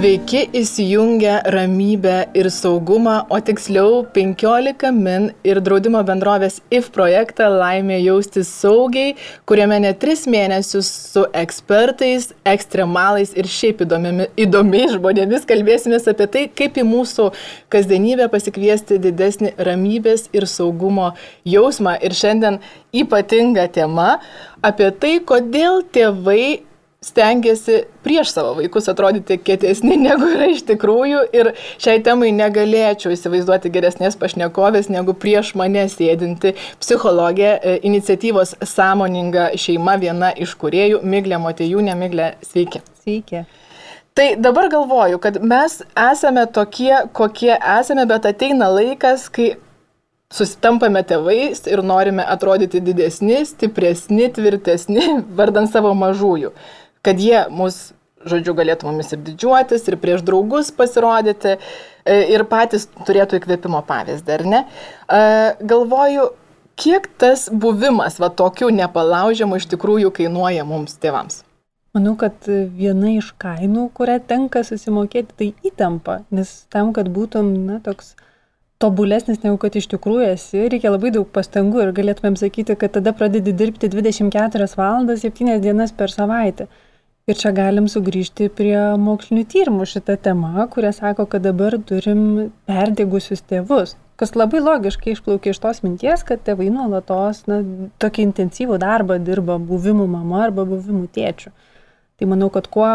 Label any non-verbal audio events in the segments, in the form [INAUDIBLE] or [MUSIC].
Sveiki įsijungę ramybę ir saugumą, o tiksliau 15 min ir draudimo bendrovės IF projektą Laimė jaustis saugiai, kuriame ne 3 mėnesius su ekspertais, ekstremalais ir šiaip įdomiais žmonėmis kalbėsimės apie tai, kaip į mūsų kasdienybę pasikviesti didesnį ramybės ir saugumo jausmą. Ir šiandien ypatinga tema apie tai, kodėl tėvai stengiasi prieš savo vaikus atrodyti kietesni [LAUGHS] negu yra iš tikrųjų ir šiai temai negalėčiau įsivaizduoti geresnės pašnekovės negu prieš mane sėdinti psichologė e, iniciatyvos sąmoninga šeima viena iš kuriejų Miglė Motejūnė. Miglė, sveiki. Sveiki. Tai dabar galvoju, kad mes esame tokie, kokie esame, bet ateina laikas, kai susitampame tėvais ir norime atrodyti didesni, stipresni, tvirtesni, [LAUGHS] vardant savo mažųjų kad jie mus, žodžiu, galėtų mumis ir didžiuotis, ir prieš draugus pasirodyti, e, ir patys turėtų įkvėpimo pavyzdį, ar ne? E, galvoju, kiek tas buvimas, va tokių nepalaužiamų, iš tikrųjų kainuoja mums tėvams? Manau, kad viena iš kainų, kurią tenka susimokėti, tai įtampa, nes tam, kad būtum, na, toks tobulesnis negu kad iš tikrųjų esi, reikia labai daug pastangų ir galėtumėm sakyti, kad tada pradedi dirbti 24 valandas, 7 dienas per savaitę. Ir čia galim sugrįžti prie mokslinių tyrimų šitą temą, kurie sako, kad dabar turim perdegusius tėvus. Kas labai logiškai išplaukia iš tos minties, kad tėvai nuolatos na, tokį intensyvų darbą dirba buvimu mama arba buvimu tėčiu. Tai manau, kad kuo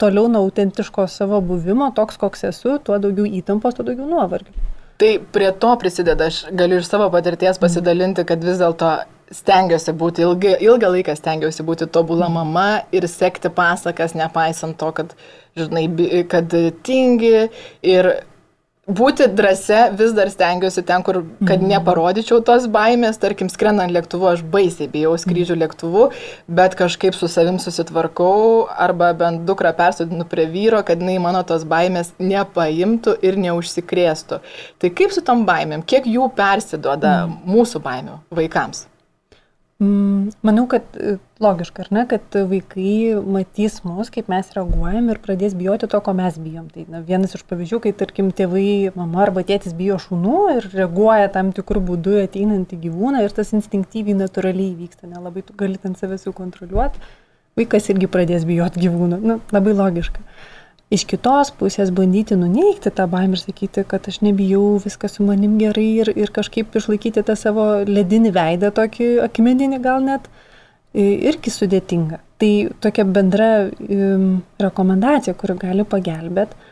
toliau nuo autentiško savo buvimo, toks koks esu, tuo daugiau įtampos, tuo daugiau nuovargio. Tai prie to prisideda, aš galiu iš savo patirties pasidalinti, kad vis dėlto stengiuosi būti ilgai, ilgą laiką stengiuosi būti tobula mama ir sekti pasakas, nepaisant to, kad, žinai, kad tingi ir būti drąsia vis dar stengiuosi ten, kur, kad mhm. neparodyčiau tos baimės, tarkim, skrendant lėktuvu, aš baisiai bijau skrydžių lėktuvu, bet kažkaip su savim susitvarkau arba bent dukrą persodinu prie vyro, kad jinai mano tos baimės nepaimtų ir neužsikrėstų. Tai kaip su tom baimėm, kiek jų persiduoda mm. mūsų baimių vaikams? Mm, manau, kad e, logiška, ar ne, kad vaikai matys mus, kaip mes reaguojam ir pradės bijoti to, ko mes bijom. Tai na, vienas iš pavyzdžių, kai tarkim tėvai, mama arba tėtis bijo šunų ir reaguoja tam tikrų būdų ateinantį gyvūną ir tas instinktyviai natūraliai vyksta, nelabai tu gali ten save sukontroliuoti, vaikas irgi pradės bijoti gyvūną. Na, labai logiška. Uh, iš kitos pusės bandyti nuneikti tą baimę ir sakyti, kad aš nebijau, viskas su manim gerai ir, ir kažkaip išlaikyti tą savo ledinį veidą, tokį akmeninį gal net, irgi sudėtinga. Tai tokia bendra rekomendacija, kuri gali pagelbėti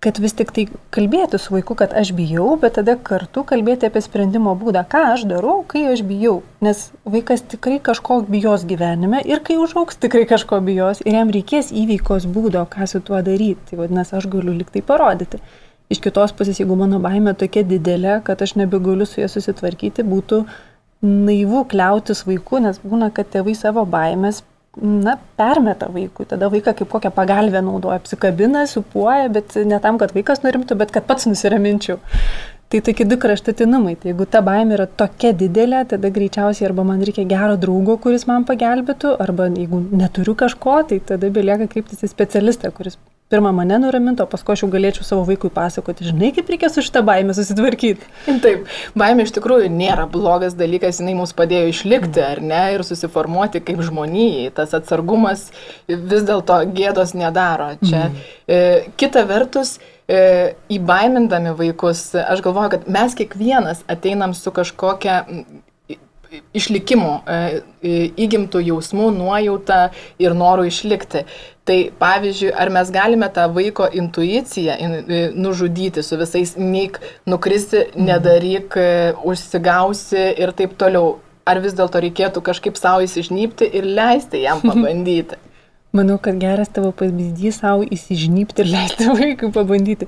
kad vis tik tai kalbėti su vaiku, kad aš bijau, bet tada kartu kalbėti apie sprendimo būdą, ką aš darau, kai aš bijau. Nes vaikas tikrai kažko bijos gyvenime ir kai užauks tikrai kažko bijos ir jam reikės įveikos būdo, ką su tuo daryti. Tai vadinasi, aš galiu liktai parodyti. Iš kitos pusės, jeigu mano baime tokia didelė, kad aš nebegaliu su ja susitvarkyti, būtų naivu kliautis vaiku, nes būna, kad tėvai savo baimės na, permeta vaikui. Tada vaiką kaip kokią pagalbę naudoja, apsikabina, supuoja, bet ne tam, kad vaikas nurimtų, bet kad pats nusiraminčiau. Tai tokie du kraštutinumai. Tai jeigu ta baimė yra tokia didelė, tada greičiausiai arba man reikia gero draugo, kuris man pagelbėtų, arba jeigu neturiu kažko, tai tada belieka kreiptis į specialistą, kuris pirmą mane nuramintų, o paskui aš jau galėčiau savo vaikui pasakoti, žinai, kaip reikia su šitą baimę susitvarkyti. [LAUGHS] Taip, baimė iš tikrųjų nėra blogas dalykas, jinai mums padėjo išlikti, ar ne, ir susiformuoti kaip žmonijai. Tas atsargumas vis dėlto gėdos nedaro. Čia mm. e, kita vertus, e, įbaimindami vaikus, aš galvoju, kad mes kiekvienas ateinam su kažkokia išlikimo, e, įgimtų jausmų, nuojautą ir norų išlikti. Tai pavyzdžiui, ar mes galime tą vaiko intuiciją e, nužudyti su visais neik, nukristi, mhm. nedaryk, e, užsigausi ir taip toliau. Ar vis dėlto reikėtų kažkaip savo įsižnypti ir leisti jam pabandyti? Manau, kad geras tavo pavyzdys savo įsižnypti ir leisti vaikui pabandyti.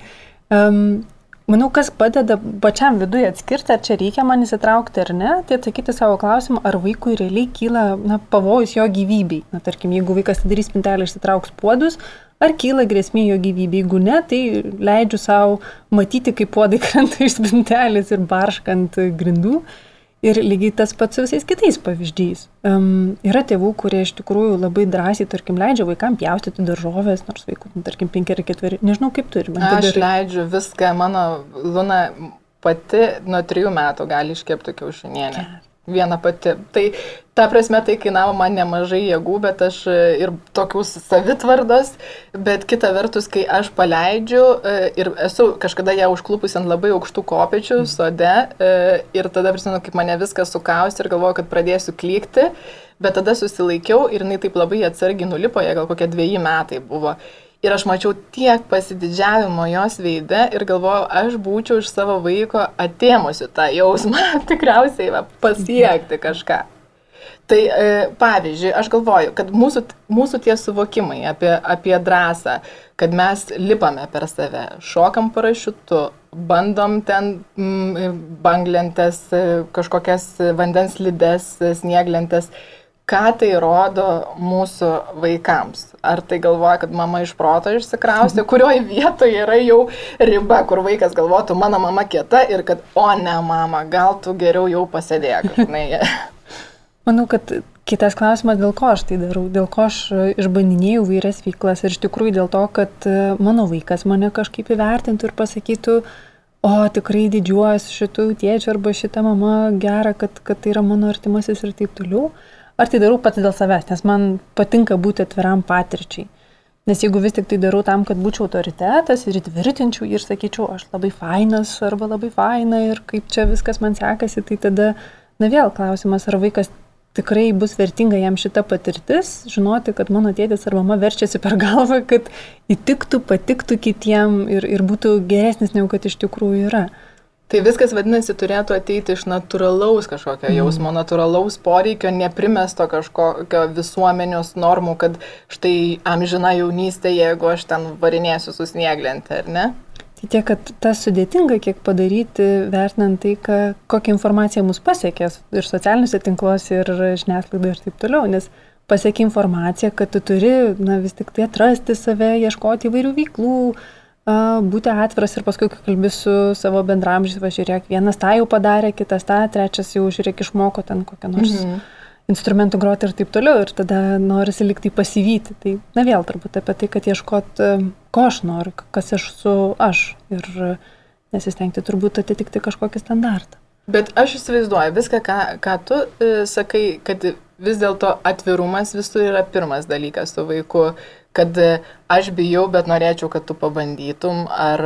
Um, Manau, kas padeda pačiam viduje atskirti, ar čia reikia man įsitraukti ar ne, tai atsakyti savo klausimą, ar vaikui realiai kyla na, pavojus jo gyvybei. Na, tarkim, jeigu vaikas atidarys spintelę ir įsitrauks puodus, ar kyla grėsmė jo gyvybei. Jeigu ne, tai leidžiu savo matyti, kaip puodai [LAUGHS] krenta iš spintelės ir barškant grindų. Ir lygiai tas pats su visais kitais pavyzdžiais. Um, yra tėvų, kurie iš tikrųjų labai drąsiai, tarkim, leidžia vaikams pjaustyti daržovės, nors vaikų, tarkim, penki ar ketveri, nežinau kaip turi. Aš dar... leidžiu viską, mano Luna pati nuo trijų metų gali iškepti kiaušinienę. Viena pati. Tai ta prasme tai kainavo man nemažai jėgų, bet aš e, ir tokių savitvardos, bet kita vertus, kai aš paleidžiu e, ir esu kažkada ją užklupus ant labai aukštų kopečių mm. sode e, ir tada prisimenu, kaip mane viskas sukausi ir galvoju, kad pradėsiu klykti, bet tada susilaikiau ir jinai taip labai atsargiai nulipo, jie gal kokie dviejai metai buvo. Ir aš mačiau tiek pasididžiavimo jos veide ir galvojau, aš būčiau iš savo vaiko atėmusi tą jausmą [LAUGHS] tikriausiai va, pasiekti kažką. Tai e, pavyzdžiui, aš galvoju, kad mūsų, mūsų tie suvokimai apie, apie drąsą, kad mes lipame per save, šokam parašiutu, bandom ten mm, banglentės, e, kažkokias vandens lides, snieglentės, ką tai rodo mūsų vaikams. Ar tai galvoja, kad mama iš proto išsikraustė, kurioje vietoje yra jau riba, kur vaikas galvotų, mano mama kieta ir kad, o ne mama, gal tu geriau jau pasėdėk. [LAUGHS] [LAUGHS] Manau, kad kitas klausimas, dėl ko aš tai darau, dėl ko aš išbandinėjau vairias veiklas ir iš tikrųjų dėl to, kad mano vaikas mane kažkaip įvertintų ir pasakytų, o tikrai didžiuojas šitų tėčių arba šitą mamą gerą, kad, kad tai yra mano artimasis ir taip toliau ar tai darau pats dėl savęs, nes man patinka būti atviram patirčiai. Nes jeigu vis tik tai darau tam, kad būčiau autoritetas ir įtvirtinčiau ir sakyčiau, aš labai fainas arba labai faina ir kaip čia viskas man sekasi, tai tada, na vėl klausimas, ar vaikas tikrai bus vertinga jam šita patirtis, žinoti, kad mano tėtis ar mama verčiasi per galvą, kad įtiktų, patiktų kitiem ir, ir būtų geresnis negu kad iš tikrųjų yra. Tai viskas vadinasi turėtų ateiti iš natūralaus kažkokio mm. jausmo, natūralaus poreikio, neprimesto kažkokio visuomenios normų, kad štai amžina jaunystė, jeigu aš ten varinėsiu su snieglente, ar ne? Tai tiek, kad tas sudėtinga, kiek padaryti, vertinant tai, ka, kokią informaciją mus pasiekė ir socialiniuose tinkluose, ir žiniasklaidoje ir taip toliau, nes pasiekė informacija, kad tu turi na, vis tik tai atrasti save, ieškoti įvairių veiklų, būti atviras ir paskui, kai kalbi su savo bendramžiais, važiuok, vienas tą jau padarė, kitas tą, trečias jau žiūrėk išmoko ten kokią nors mhm. instrumentų groti ir taip toliau, ir tada norisi likti pasivyti. Tai, na vėl turbūt apie tai, kad ieškot, ko aš noriu, kas aš su aš ir nesistengti turbūt atitikti kažkokį standartą. Bet aš įsivaizduoju, viską, ką, ką tu e, sakai, kad vis dėlto atvirumas visur yra pirmas dalykas su vaiku kad aš bijau, bet norėčiau, kad tu pabandytum, ar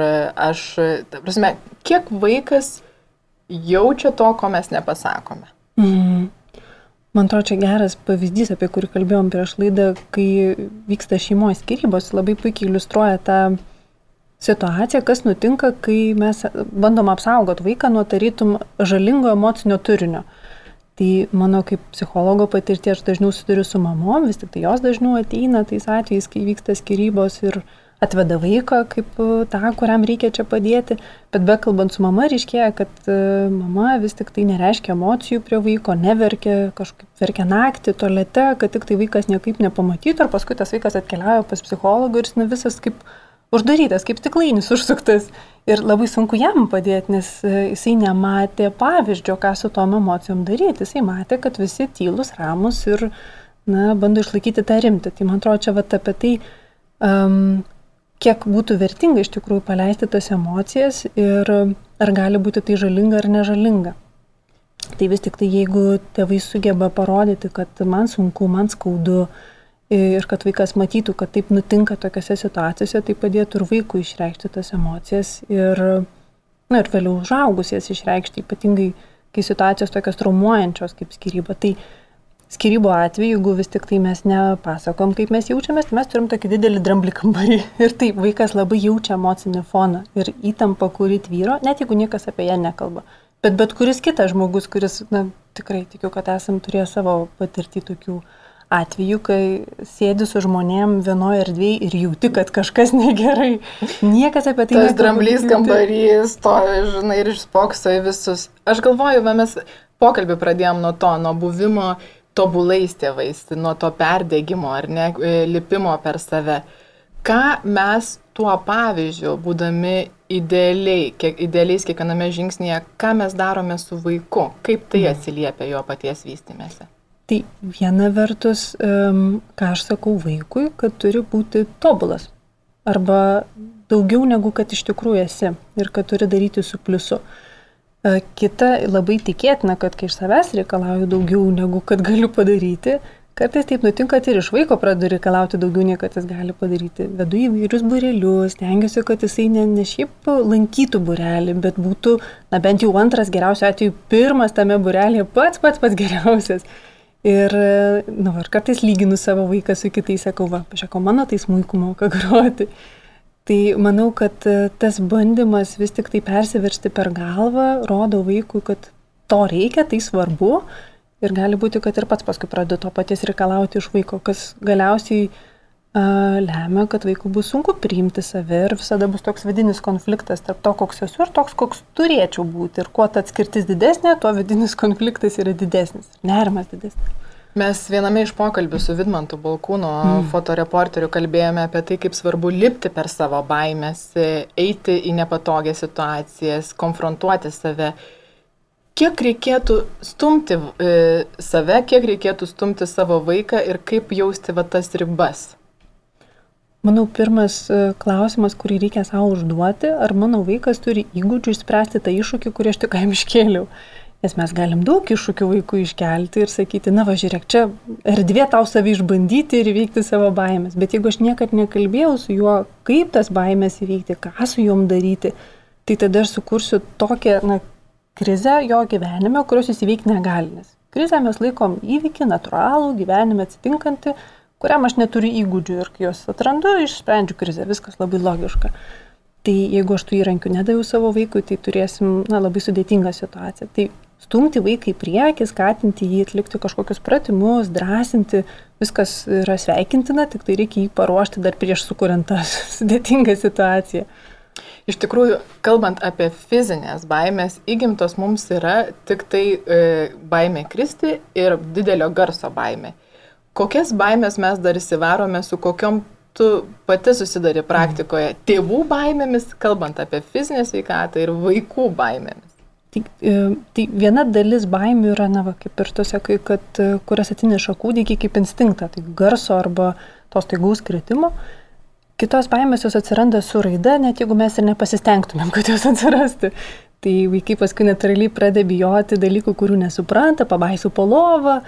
aš, ta prasme, kiek vaikas jaučia to, ko mes nepasakome. Mm. Man atrodo, čia geras pavyzdys, apie kurį kalbėjom prieš laidą, kai vyksta šeimos skirybos, labai puikiai iliustruoja tą situaciją, kas nutinka, kai mes bandom apsaugoti vaiką nuo tarytum žalingo emocinio turinio. Mm Tai mano kaip psichologo patirtie aš dažniau suduriu su mamom, vis tik tai jos dažniau ateina tais atvejais, kai vyksta skirybos ir atveda vaiką kaip e, tą, kuriam reikia čia padėti, bet bekalbant su mama ryškėja, kad e, mama vis tik tai nereiškia emocijų prie vaiko, neverkia, kažkaip verkia naktį, tolete, kad tik tai vaikas niekaip nepamatytų, ar paskui tas vaikas atkeliauja pas psichologą ir jis visas kaip uždarytas, kaip stiklainis užsuktas. Ir labai sunku jam padėti, nes e, jisai nematė pavyzdžio, ką su tom emocijom daryti. Jisai matė, kad visi tylus, ramus ir, na, bando išlaikyti tą rimtį. Tai man atrodo, čia va apie tai, um, kiek būtų vertinga iš tikrųjų paleisti tas emocijas ir ar gali būti tai žalinga ar nežalinga. Tai vis tik tai jeigu tėvai sugeba parodyti, kad man sunku, man skaudu, uh, ir kad vaikas matytų, kad taip nutinka tokiose situacijose, tai padėtų ir vaikui išreikšti tas emocijas ir, na, ir vėliau užaugusies išreikšti, ypatingai kai situacijos tokios traumuojančios kaip skyryba. Tai skyrybo atveju, jeigu vis tik tai mes nepasakom, kaip mes jaučiamės, tai mes turim tokį didelį dramblį kambarį. [LAUGHS] Ir taip, vaikas labai jaučia emocinį foną ir įtampą, kuri tvyro, net jeigu niekas apie ją nekalba. Bet bet kuris kitas žmogus, kuris, na, tikrai tikiu, kad esam turėję savo patirtį tokių uh, atvejų, kai sėdi su žmonėm vienoje erdvėje ir jauti, kad kažkas negerai. Niekas apie tai nekalba. Tas dramblys kambarys, to, žinai, ir išspokso į visus. Aš galvoju, mes pokalbį pradėjom nuo to, nuo buvimo tobulais tėvais, nuo to perdėgymo ar ne, e, lipimo per save. ką mes tuo pavyzdžiu, būdami idealiai, kiek, idealiais kiekviename žingsnėje, ką mes darome su vaiku, kaip tai mhm. atsiliepia jo paties vystimėse. Tai viena vertus, ką aš sakau vaikui, kad turi būti tobulas. Arba daugiau negu kad iš tikrųjų esi ir kad turi daryti su pliusu. E, kita labai tikėtina, kad kai iš savęs reikalauju daugiau negu kad galiu padaryti, kartais taip nutinka ir iš vaiko pradedu reikalauti daugiau nei kad jis gali padaryti. Vedu įvairius burelius, stengiuosi, kad jisai ne, ne šiaip lankytų burelį, bet būtų, na bent jau antras geriausiu atveju, pirmas tame burelėje pats pats pats geriausias. Ir, na, nu, ir kartais lyginu savo vaiką su kitais, sakau, va, pažiūrėk, mano tai smūkų moka groti. Tai manau, kad tas bandymas vis tik tai persiversti per galvą rodo vaikui, kad to reikia, tai svarbu. Ir gali būti, kad ir pats paskui pradedu to paties reikalauti iš vaiko, kas galiausiai lemia, kad vaikų bus sunku priimti save ir visada bus toks vidinis konfliktas tarp to, koks esu ir toks, koks turėčiau būti. Ir kuo ta atskirtis didesnė, tuo vidinis konfliktas yra didesnis, nerimas didesnis. Mes viename iš pokalbių su Vidmantu Balkūno mm. fotoreporteriu kalbėjome apie tai, kaip svarbu lipti per savo baimės, eiti į nepatogią situacijas, konfrontuoti save. Kiek reikėtų stumti e, save, kiek reikėtų stumti savo vaiką ir kaip jausti va tas ribas? Manau, pirmas e, klausimas, kurį reikia savo užduoti, ar mano vaikas turi įgūdžių išspręsti tą iššūkį, kurį aš tik jam iškėliau. Nes mes galim daug iššūkių vaikų iškelti ir sakyti, na važiuok, čia erdvė tau savį išbandyti ir įveikti savo baimės. Bet jeigu aš niekad nekalbėjau su juo, kaip tas baimės įveikti, ką su juom daryti, tai tada aš sukursiu tokią na, krizę jo gyvenime, kurios jis įveikti negali. Nes krizę mes laikom įvykį, natūralų, gyvenime atsitinkantį, kuriam aš neturiu įgūdžių ir kai juos atrandu, išsprendžiu krizę, viskas labai logiška. Tai jeigu aš tų įrankių nedaviau savo vaikui, tai turėsim na, labai sudėtingą situaciją. Tai stumti vaiką į priekį, skatinti jį atlikti kažkokius pratimus, drąsinti, viskas yra sveikintina, tik tai reikia jį paruošti dar prieš sukuriant tą [LAUGHS] sudėtingą situaciją. Iš tikrųjų, kalbant apie fizinės baimės, įgimtos mums yra tik tai e, baimė kristi ir didelio garso baimė. Kokias baimės mes dar įsivarome, su kokiom tu pati susidari praktikoje? Tėvų baimėmis, kalbant apie fizinę sveikatą ir vaikų baimėmis. Tai, e, tai viena dalis baimių yra, na, va, kaip ir tu sakai, kad e, kurias atneša kūdikį kaip instinktą, tai garso arba tos taigaus kritimo. Kitos baimės jos atsiranda su raida, net jeigu mes ir nepasistengtumėm, kad jos atsirasti. Tai vaikai paskui natūraliai pradeda bijoti dalykų, kurių nesupranta, pabaisų po lovą,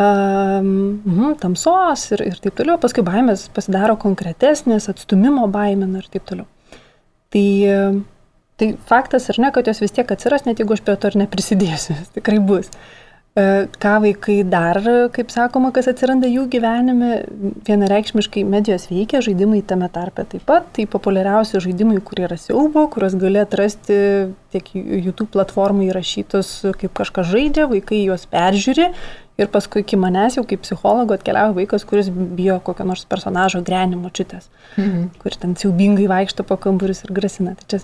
um, tamsos ir, ir taip toliau, paskui baimės pasidaro konkretesnės, atstumimo baimina ir taip toliau. Tai, tai faktas ar ne, kad jos vis tiek atsiras, net jeigu aš prie to ir neprisidėsiu, [LAUGHS] tikrai bus. E, ką vaikai dar, kaip sakoma, kas atsiranda jų gyvenime, vienareikšmiškai medijos veikia, žaidimai tame tarpe taip pat, tai populiariausi žaidimai, kurie yra siaubo, kuriuos gali atrasti tiek YouTube platformai įrašytus, kaip kažkas žaidžia, vaikai juos peržiūri Ir paskui iki manęs jau kaip psichologo atkeliavo vaikas, kuris bijo kokio nors personažo grenimo čitės, mhm. kur ten siaubingai vaikšto po kamburius ir grasina. Tai čia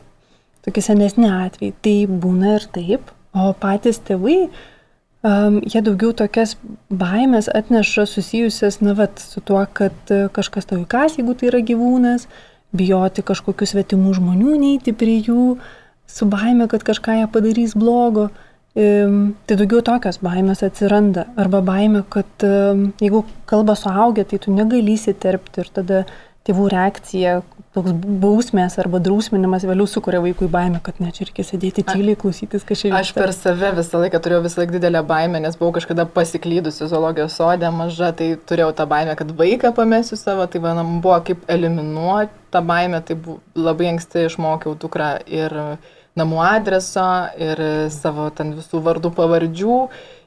tokie senesni atvejai. Tai būna ir taip. O patys tėvai, um, jie daugiau tokias baimės atneša susijusias, na, vat, su tuo, kad kažkas tau įkas, jeigu tai yra gyvūnas, bijoti kažkokių svetimų žmonių, neiti prie jų, su baime, kad kažką jie padarys blogo. Tai daugiau tokios baimės atsiranda. Arba baimė, kad jeigu kalba suaugę, tai tu negali įsiterpti ir tada tėvų reakcija, toks bausmės arba drausminimas vėliau sukuria vaikui baimę, kad ne, čia reikia sėdėti tyliai, klausytis kažkaip. Aš per save visą laiką turėjau visą laiką didelę baimę, nes buvau kažkada pasiklydusi zoologijos sodė maža, tai turėjau tą baimę, kad vaiką pamėsiu savo, tai man buvo kaip eliminuoti tą baimę, tai labai anksti išmokiau dukrą ir namų adreso ir savo ten visų vardų pavardžių.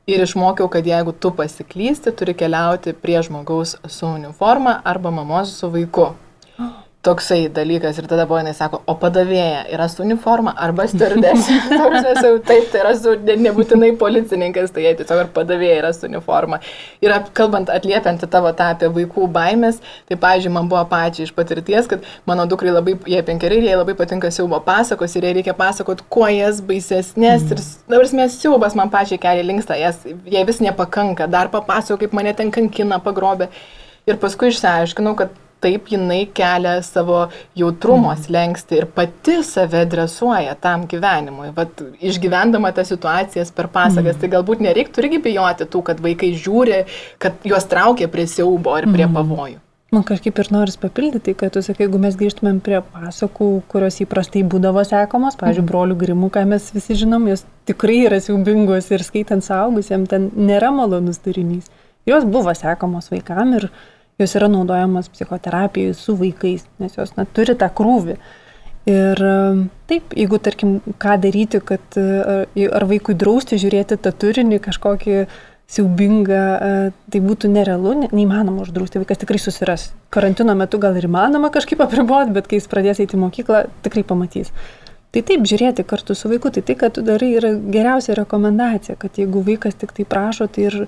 Ir išmokiau, kad jeigu tu pasiklysti, turi keliauti prie žmogaus su uniforma arba mamos su vaiku toksai dalykas ir tada buvo jinai sako, o padavėja yra su uniforma arba stardesė. [LAUGHS] taip, tai yra su, ne, nebūtinai policininkas, tai jie tiesiog ir padavėja yra su uniforma. Ir kalbant, atliepiant tavo tą apie vaikų baimės, tai, pavyzdžiui, man buvo pačiai iš patirties, kad mano dukrai labai, jie penkeri, jie labai patinka siaubo pasakos ir jie reikia pasakoti, kuo jas baisesnės. Mm. Ir dabar mes siaubas man pačiai keliai linksta, jas, jie vis nepakanka, dar papasakok, kaip mane ten kankina, pagrobė. Ir paskui išsiaiškinau, kad taip jinai kelia savo jautrumo mhm. slengsti ir pati save dresuoja tam gyvenimui. Vat, išgyvendama tas situacijas per pasakas, mm. tai galbūt nereiktų irgi bijoti tų, kad vaikai žiūri, kad juos traukia prie siaubo ir prie mm. pavojų. Man kažkaip ir noris papildyti, kad tu sakai, jeigu mes grįžtumėm prie pasakų, kurios įprastai būdavo sekomos, pavyzdžiui, mhm. brolių grimų, ką mes visi žinom, jos tikrai yra siaubingos ir skaitant saugusiems, ten nėra malonus turinys. Jos buvo sekomos vaikam ir jos yra naudojamos psichoterapijai su vaikais, nes jos na, turi tą krūvį. Ir taip, jeigu tarkim, ką daryti, kad ar vaikui drausti žiūrėti tą turinį, kažkokį siaubinga, e, tai būtų nerealu, neįmanoma uždrausti, vaikas tikrai susiras. Karantino metu gal ir įmanoma kažkaip apriboti, bet kai jis pradės eiti į mokyklą, tikrai pamatys. Tai taip, žiūrėti kartu su vaiku, tai tai, kad tu darai, yra geriausia rekomendacija, kad jeigu vaikas tik tai prašo, tai ir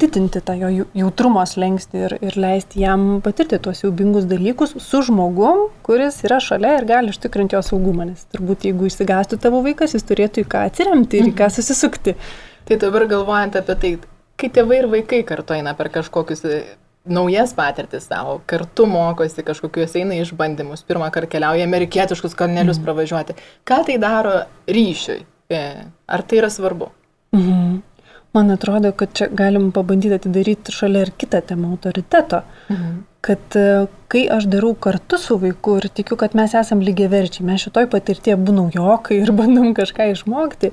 didinti tą jo jautrumo slengsti ir, ir leisti jam patirti tuos siaubingus dalykus su žmogum, kuris yra šalia ir gali užtikrinti jo saugumą. Nes turbūt jeigu įsigastų tavo vaikas, jis turėtų į ką atsiremti ir į ką mhm. susisukti. Tai dabar galvojant apie tai, kai tėvai ir vaikai kartu eina per kažkokius e, naujas patirtis savo, kartu mokosi kažkokius eina išbandymus, pirmą kartą keliauja amerikietiškus kalnelius mm. pravažiuoti. Ką tai daro ryšiui? E, ar tai yra svarbu? Mm. Man atrodo, kad čia galim pabandyti atidaryti šalia ir kitą temą autoriteto. Mhm. Kad e, kai aš darau kartu su vaiku ir tikiu, kad mes esam lygiai verčiai, mes šitoj patirtie būnau jokai ir bandom kažką išmokti,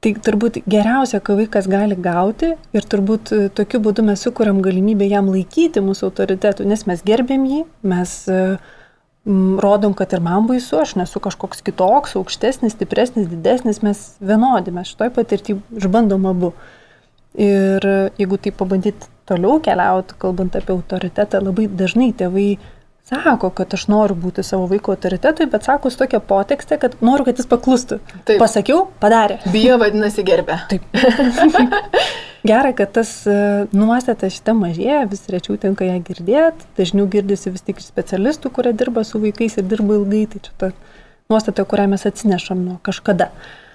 Tai turbūt geriausia, ką vaikas gali gauti ir turbūt e, tokiu būdu mes sukūram galimybę jam laikyti mūsų autoritetų, nes mes gerbėm jį, mes e, rodom, kad ir man baisu, aš nesu kažkoks kitoks, aukštesnis, stipresnis, didesnis, mes vienodi, mes šitoj patirtį išbandom abu. Ir jeigu tai pabandyti toliau keliauti, kalbant apie autoritetą, labai dažnai tėvai sako, kad aš noriu būti savo vaiko autoritetui, bet sako su tokia potekste, kad noriu, kad jis paklustų. Taip. Pasakiau, padarė. Bijo vadinasi gerbė. Taip. [LAUGHS] Gerai, kad tas e, nuostata šitą mažėja, vis rečiau tenka ją girdėti, dažniau girdisi vis tik specialistų, kurie dirba su vaikais ir dirba ilgai, tai čia ta nuostata, kurią mes atsinešam nuo kažkada. Uh,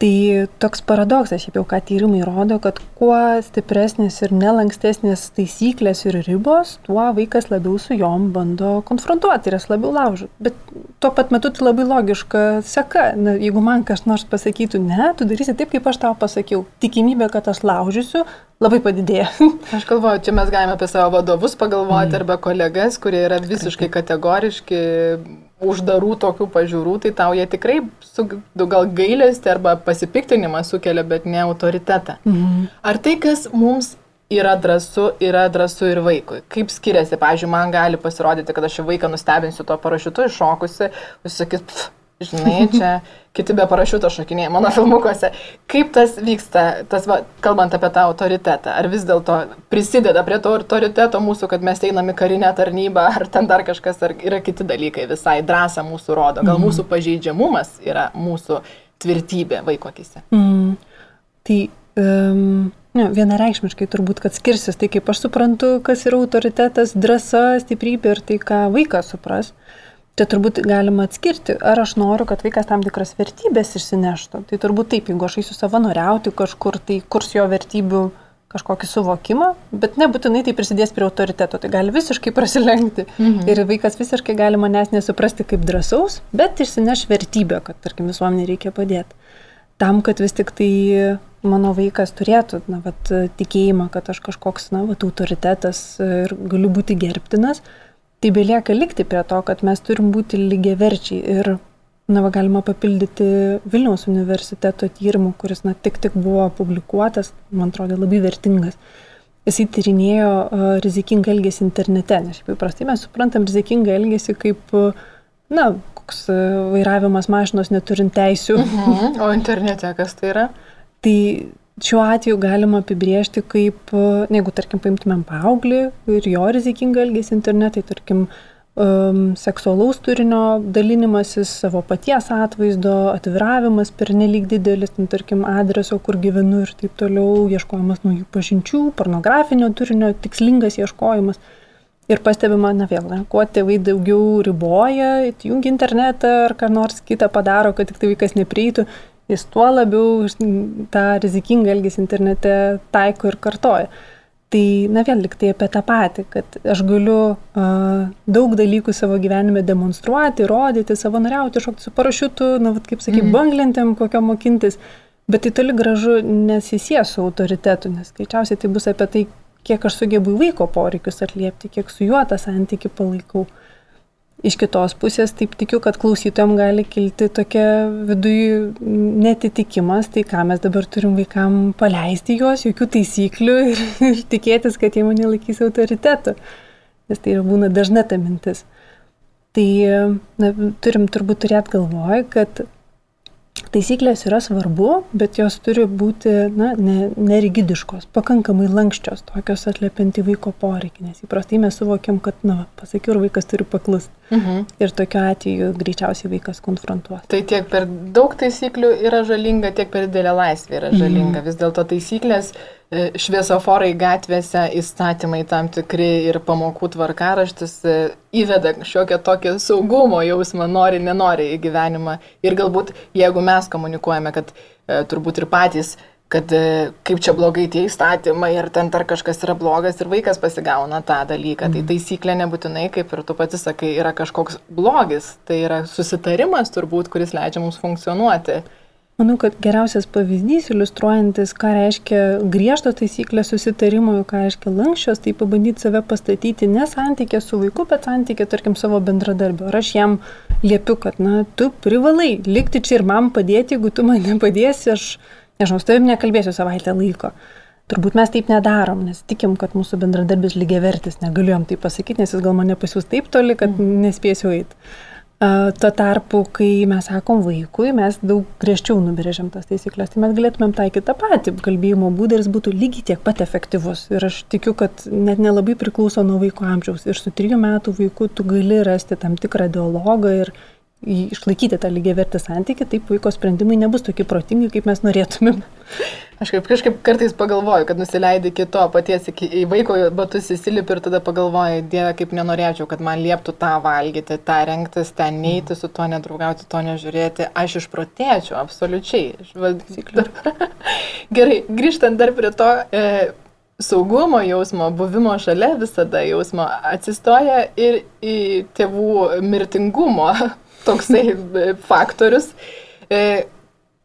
Tai toks paradoksas, šiaip jau ką tyrimai rodo, kad kuo stipresnės ir nelankstesnės taisyklės ir ribos, tuo vaikas labiau su jom bando konfrontuoti ir jas labiau laužo. Bet tuo pat metu tai labai logiška seka. Na, jeigu man kas nors pasakytų, ne, tu darysi taip, kaip aš tau pasakiau, tikimybė, kad aš laužysiu, labai padidėja. [LAUGHS] Aš galvoju, čia mes galime apie savo vadovus pagalvoti mm. arba kolegas, kurie yra visiškai kategoriški uždarų tokių pažiūrų, tai tau jie tikrai su, gal gailestį arba pasipiktinimą sukelia, bet ne autoritetą. Mhm. Ar tai, kas mums yra drąsu, yra drąsu ir vaikui? Kaip skiriasi? Pavyzdžiui, man gali pasirodyti, kad aš vaiką nustebinsiu tuo parašiutu iššokusi, jis sakys, pff, žinai, čia kiti be parašiuto šokinėja mano filmukuose. Kaip tas vyksta, tas, va, kalbant apie tą autoritetą? Ar vis dėlto prisideda prie to autoriteto mūsų, kad mes einame karinę tarnybą, ar ten dar kažkas, ar yra kiti dalykai visai drąsą mūsų rodo? Gal mm. mūsų pažeidžiamumas yra mūsų tvirtybė vaiko akise? Mm. Tai um, ne, vienareikšmiškai turbūt, kad skirsis tai, kaip aš suprantu, kas yra autoritetas, drąsa, stiprybė ir tai, ką vaikas supras. Čia turbūt galima atskirti, ar aš noriu, kad vaikas tam tikras vertybės išsineštų. Tai turbūt taip, jeigu aš eisiu savanoriauti kažkur, tai kurs jo vertybių kažkokį suvokimą, bet nebūtinai tai prisidės prie autoriteto, tai gali visiškai prasilenkti. Mhm. Ir vaikas visiškai gali manęs nesuprasti kaip drąsaus, bet išsineš vertybę, kad, tarkim, visuomenė reikia padėti. Tam, kad vis tik tai mano vaikas turėtų, na, vat, tikėjimą, kad aš kažkoks, na, vat, autoritetas ir galiu būti gerbtinas, tai belieka likti prie to, kad mes turim būti lygiaverčiai ir, na, va, galima papildyti Vilniaus universiteto tyrimų, kuris, na, tik tik buvo publikuotas, man atrodo, labai vertingas. Jisai tyrinėjo uh, rizikingą elgesį internete, nes šiaip įprastai mes suprantam rizikingą elgesį kaip, na, koks vairavimas mašinos neturint teisių. Mhm. O internete kas tai yra? Tai šiuo atveju galima apibriežti kaip, jeigu tarkim paimtumėm paauglį ir jo rizikingą elgesį internetai, tarkim, um, seksualaus turinio dalinimasis, savo paties atvaizdo, atviravimas per nelik didelis, ten, tarkim, adreso, kur gyvenu ir taip toliau, ieškojimas naujų pažinčių, pornografinio turinio, tikslingas ieškojimas. Ir pastebima, na vėl, ne, kuo tėvai daugiau riboja, įjungia internetą ar ką nors kitą padaro, kad tik tai vaikas neprieitų, jis tuo labiau tą rizikingą elgesį internete taiko ir kartoja. Tai, na vėl lik tai apie tą patį, kad aš galiu uh, daug dalykų savo gyvenime demonstruoti, rodyti, savanoriauti, šokti su parašiutu, na, vat, kaip sakai, mm. banglentėm kokio mokintis, bet tai toli gražu nesisės su autoritetu, nes greičiausiai tai bus apie tai, kiek aš sugebu vaiko poreikius atliepti, kiek su juo tą santyki palaikau. Iš kitos pusės, taip tikiu, kad klausytojams gali kilti tokia viduje netitikimas, tai ką mes dabar turim vaikam paleisti juos, jokių taisyklių ir, [LAUGHS] ir tikėtis, kad jie mane laikys autoritetu. Nes tai būna dažna ta mintis. Tai na, turim turbūt turėti galvoj, kad Taisyklės yra svarbu, bet jos turi būti na, ne, nerigidiškos, pakankamai lankščios, tokios atliepianti vaiko poreikį, nes įprastai mes suvokiam, kad, na, pasakiau, ir vaikas turi paklusti. Mhm. Ir tokiu atveju greičiausiai vaikas konfrontuos. Tai tiek per daug taisyklių yra žalinga, tiek per didelę laisvę yra žalinga. Mhm. Vis dėlto taisyklės šviesoforai gatvėse, įstatymai tam tikri ir pamokų tvarkaraštis e, įveda šiokią tokią saugumo jausmą, nori, nenori į gyvenimą. Ir galbūt jeigu mes komunikuojame, kad e, turbūt ir patys kad e, kaip čia blogai tie įstatymai ir ten dar kažkas yra blogas ir vaikas pasigauna tą dalyką. Mm. Tai mhm. taisyklė nebūtinai, kaip ir tu pati sakai, yra kažkoks blogis, tai yra susitarimas turbūt, kuris leidžia mums funkcionuoti. Manau, kad geriausias pavyzdys, iliustruojantis, ką reiškia griežtos taisyklės susitarimo, ką reiškia lankščios, tai pabandyti save pastatyti ne santykė su vaiku, bet santykė, tarkim, savo bendradarbiu. Ar aš jam liepiu, kad, na, tu privalai likti čia ir man padėti, jeigu tu man nepadėsi, aš nežinau, su tavim nekalbėsiu savaitę laiko. Turbūt mes taip nedarom, nes tikim, kad mūsų bendradarbis lygiai vertis, negalėjom tai pasakyti, nes jis gal mane pasiūs taip toli, kad mm. nespėsiu eiti. Tuo tarpu, kai mes sakom vaikui, mes daug griežčiau nubrėžiam tas taisyklės, tai mes galėtumėm taikyti tą patį kalbėjimo būdą ir jis būtų lygiai tiek pat efektyvus. Ir aš tikiu, kad net nelabai priklauso nuo vaiko amžiaus. Ir su trijų metų vaiku tu gali rasti tam tikrą dialogą ir išlaikyti tą lygiai vertį santyki, taip vaiko sprendimai nebus tokie protingi, kaip mes norėtumėm. Aš kaip, kažkaip kartais pagalvoju, kad nusileidai kito paties iki, į vaiko batus įsilipi ir tada pagalvoju, Dieve, kaip nenorėčiau, kad man lieptų tą valgyti, tą rengtis, ten neiti, su to nedraugauti, to nežiūrėti. Aš išprotėčiau, absoliučiai. [LAUGHS] Gerai, grįžtant dar prie to. E, saugumo jausmo, buvimo šalia visada jausmo atsistoja ir į tėvų mirtingumo toksai e, faktorius. E,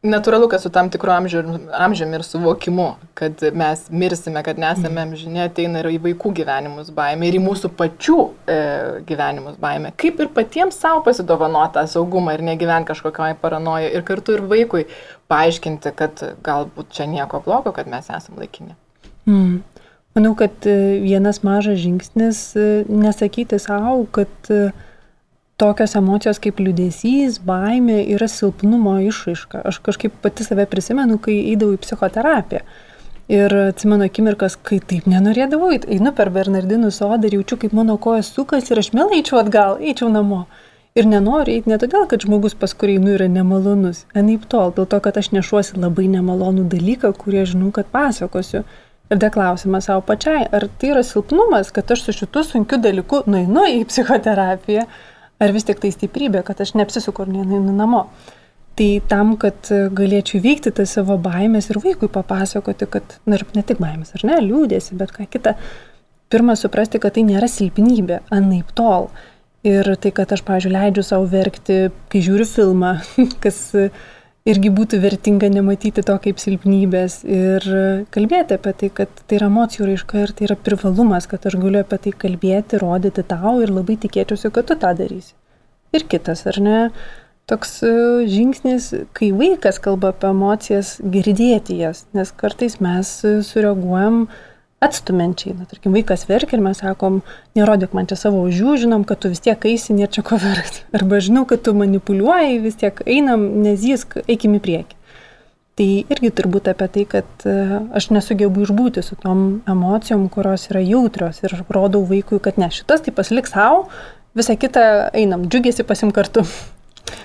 natūralu, kad su tam tikru amžiumi ir suvokimu, kad mes mirsime, kad nesame amžinė, ateina ir į vaikų gyvenimus baime, ir į mūsų pačių e, gyvenimus baime. Kaip ir patiems savo pasidovanotą saugumą ir negyventi kažkokioje paranoje ir kartu ir vaikui paaiškinti, kad galbūt čia nieko blogo, kad mes esame laikini. Mm. Manau, kad e, vienas mažas žingsnis e, nesakyti savo, kad tokios emocijos kaip liūdėsys, baimė yra silpnumo išraiška. Aš kažkaip pati save prisimenu, kai eidavau į psichoterapiją. Ir atsimenu akimirkas, kai taip nenorėdavau, einu per Bernardinų sodą ir jaučiu, kaip mano kojas sukas ir aš mielai eičiau atgal, eičiau namo. Ir nenoriu eiti ne todėl, kad žmogus, pas kurį einu, yra nemalonus, anaip tol, dėl to, kad aš nešuosi labai nemalonų dalyką, kurį aš žinau, kad pasakosiu. Ir dar klausimas savo pačiai, ar tai yra silpnumas, kad aš su šitu sunkiu dalyku nueinu į psichoterapiją, ar vis tik tai stiprybė, kad aš neapsisuku ir neinu namo. Tai tam, kad galėčiau vykti tą savo baimės ir vaikui papasakoti, kad, na ir ne tik baimės, ar ne, liūdėsi, bet ką kita, pirmą suprasti, kad tai nėra silpnybė, anaip tol. Ir tai, kad aš, pažiūrėjau, leidžiu savo verkti, kai žiūriu filmą, [LAUGHS] kas irgi būtų vertinga nematyti to kaip silpnybės ir kalbėti apie tai, kad tai yra emocijų raiška ir tai yra privalumas, kad aš galiu apie tai kalbėti, rodyti tau ir labai tikėčiausi, kad tu tą darysi. Ir kitas, ar ne? Toks e, žingsnis, kai vaikas kalba apie emocijas, girdėti jas, nes kartais mes sureaguojam uh, atstumenčiai. Na, tarkim, vaikas verkia ir mes sakom, nerodyk man čia savo ožių, žinom, kad tu vis tiek eisi, nėra čia ko verkti. [LAUGHS] Arba žinau, kad tu manipuliuoji, vis tiek einam, nezysk, eikim į priekį. Tai irgi turbūt apie tai, kad e, aš nesugebu išbūti su tom emocijom, kurios yra jautrios ir rodau vaikui, kad ne, šitas tai pasiliks savo, visą kitą einam, džiugėsi pasim kartu. [LAUGHS]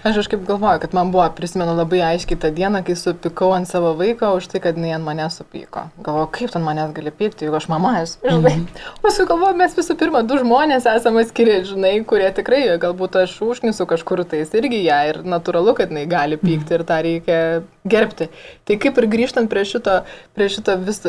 Aš kažkaip galvoju, kad man buvo, prisimenu labai aiškiai tą dieną, kai supikau ant savo vaiko už tai, kad jinai ant manęs supyko. Galvoju, kaip ten manęs gali pykti, jeigu aš mama esu, žinai. Mm -hmm. Paskui galvoju, mes visų pirma, du žmonės esame skiri, žinai, kurie tikrai, galbūt aš užknisu kažkur tais irgi ją ir natūralu, kad jinai gali pykti mm -hmm. ir tą reikia gerbti. Tai kaip ir grįžtant prie šito, prie šito vis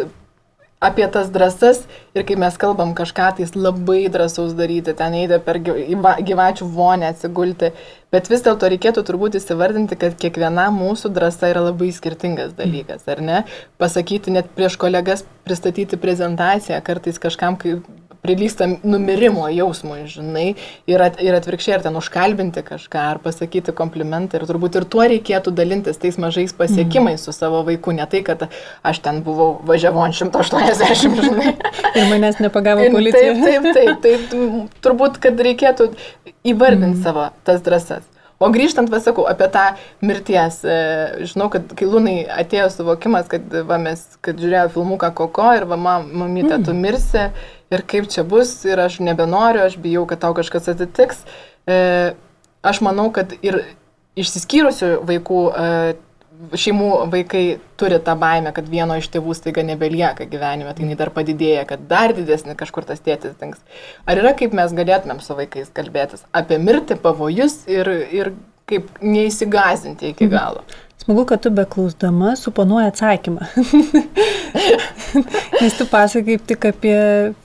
apie tas drąsas ir kai mes kalbam kažką tais labai drąsaus daryti, ten eiti per gyvačių vonę atsigulti, bet vis dėlto reikėtų turbūt įsivardinti, kad kiekviena mūsų drąsa yra labai skirtingas dalykas, ar ne? Pasakyti net prieš kolegas, pristatyti prezentaciją, kartais kažkam, kai prilysta numirimo jausmui, žinai, ir, at, ir atvirkščiai, ar ten užkalbinti kažką, ar pasakyti komplimentą, ir turbūt ir tuo reikėtų dalintis tais mažais pasiekimais mm. su savo vaiku, ne tai, kad aš ten buvau važiavau ant 180, [LAUGHS] žinai. ir manęs nepagavo policija. Taip, taip, taip, taip, [LAUGHS] turbūt, kad reikėtų įvardinti mm. savo tas drąsas. O grįžtant, pasakau, apie tą mirties, e, žinau, kad kai Lūnai atėjo suvokimas, kad, va, mes, kad žiūrėjo filmuką Koko ir va, mamytė, tu mm. mirsi ir kaip čia bus ir aš nebenoriu, aš bijau, kad tau kažkas atsitiks. E, aš manau, kad ir išsiskyrusių vaikų e, šeimų vaikai turi tą baimę, kad vieno iš tėvų staiga nebelieka gyvenime, tai jinai dar padidėja, kad dar didesnį kažkur tas tėtis dings. Ar yra kaip mes galėtumėm su vaikais kalbėtis apie mirtį, pavojus ir, ir kaip neįsigazinti iki mhm. galo? Smagu, kad tu beklausdama suponuoji atsakymą. [LAUGHS] nes tu pasakai tik apie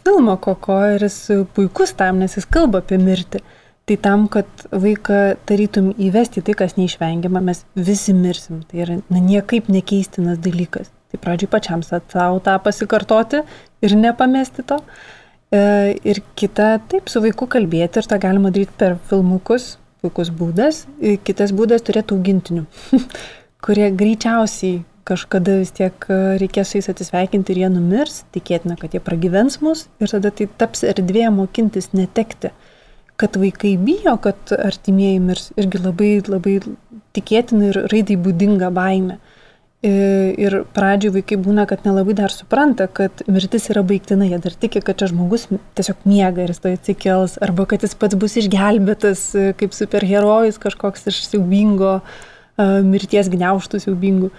filmą Koko ir jis puikus tam, nes jis kalba apie mirtį. Tai tam, kad vaiką tarytum įvesti tai, kas neišvengiama, mes visi mirsim. Tai yra na, niekaip nekeistinas dalykas. Tai pradžiui pačiam savo tą pasikartoti ir nepamesti to. E, ir kita, taip, su vaiku kalbėti ir tą galima daryti per filmukus, puikus būdas. E, kitas būdas turėti augintinių, [LAUGHS] kurie greičiausiai kažkada vis tiek e, reikės su jais atsisveikinti ir jie numirs, tikėtina, kad jie pragyvens mus ir tada tai taps erdvė mokintis netekti kad vaikai bijo, kad artimieji mirs, irgi labai, labai tikėtina ir raidai būdinga baime. E, ir pradžioj vaikai būna, kad nelabai dar supranta, kad mirtis yra baigtina, jie dar tiki, kad čia žmogus tiesiog miega ir jis to atsikels, arba kad jis pats bus išgelbėtas e, kaip superherojus kažkoks iš siaubingo, e, mirties gniauštų siaubingų.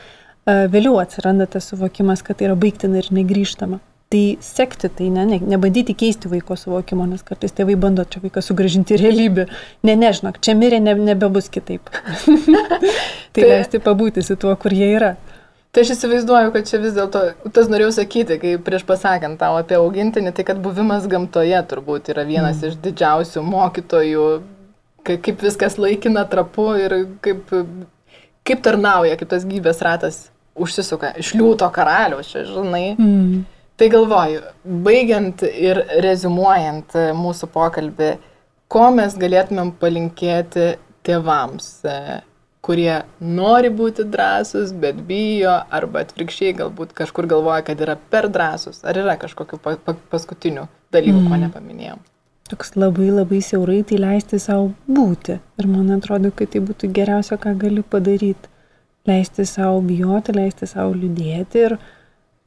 Vėliau atsiranda tas suvokimas, kad tai yra baigtina ir negryžtama. Tai sekti tai, ne, ne, nebandyti keisti vaiko suvokimo, nes kartais tėvai bando čia vaiką sugražinti realybę. Ne, nežinok, čia mirė ne, nebebus kitaip. [LAUGHS] tai leisti pabūti su tuo, kur jie yra. Tai aš įsivaizduoju, kad čia vis dėlto, tas norėjau sakyti, kai prieš pasakant tau apie augintinį, tai kad buvimas gamtoje turbūt yra vienas mm. iš didžiausių mokytojų, kaip viskas laikina trapu ir kaip, kaip tarnauja, kaip tas gyvės ratas užsisuka. Iš liūto karaliaus, čia žinai. Mm. Tai galvoju, baigiant ir rezumuojant mūsų pokalbį, ko mes galėtumėm palinkėti tėvams, kurie nori būti drąsus, bet bijo, arba atvirkščiai galbūt kažkur galvoja, kad yra per drąsus. Ar yra kažkokiu pa pa paskutiniu dalyku, mm. ko nepaminėjom? Toks labai labai siaurai tai leisti savo būti. Ir man atrodo, kad tai būtų geriausia, ką gali padaryti. Leisti savo bijoti, leisti savo liūdėti ir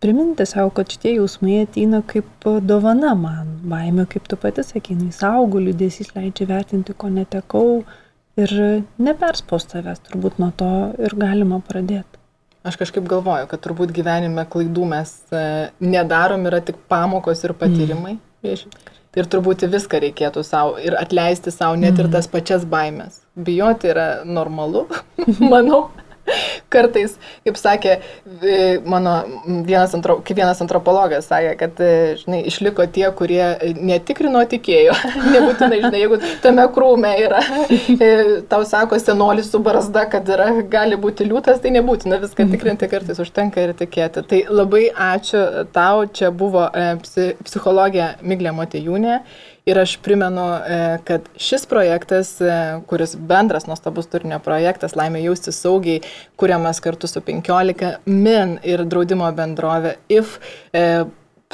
priminti savo, kad šitie jausmai ateina kaip dovana man. Baimė, kaip tu pati sakė, jis augo, liūdėsys leidžia vertinti, ko netekau ir neperspaus savęs, turbūt nuo to ir galima pradėti. Aš kažkaip galvoju, kad turbūt gyvenime klaidų mes e, nedarom, yra tik pamokos ir patyrimai. Mm. Ir turbūt viską reikėtų savo ir atleisti savo net mm. ir tas pačias baimės. Bijoti yra normalu, [LAUGHS] manau kartais, kaip sakė mano vienas, antro, vienas antropologas, sakė, kad, e, žinai, išliko tie, kurie netikrino tikėjo. [LAUGHS] Nebūtinai, žinai, jeigu tame krūme yra, e, tau sako senolis su barzda, kad yra, gali būti liūtas, tai nebūtina viską tikrinti, kartais užtenka ir tikėti. Tai labai ačiū tau, čia buvo e, psichologija Miglė Motejūnė. Ir aš primenu, e, kad šis projektas, e, kuris bendras nuostabus turinio projektas, laimė jausti saugiai, kuriamas kartu su 15 min ir draudimo bendrovė IF, e,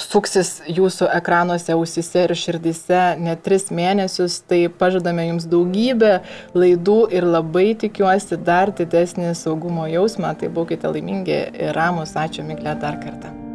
suksis jūsų ekranuose, ausise ir širdise net tris mėnesius, tai pažadame jums daugybę laidų ir labai tikiuosi dar didesnį saugumo jausmą, tai būkite laimingi ir ramus, ačiū Miglė dar kartą.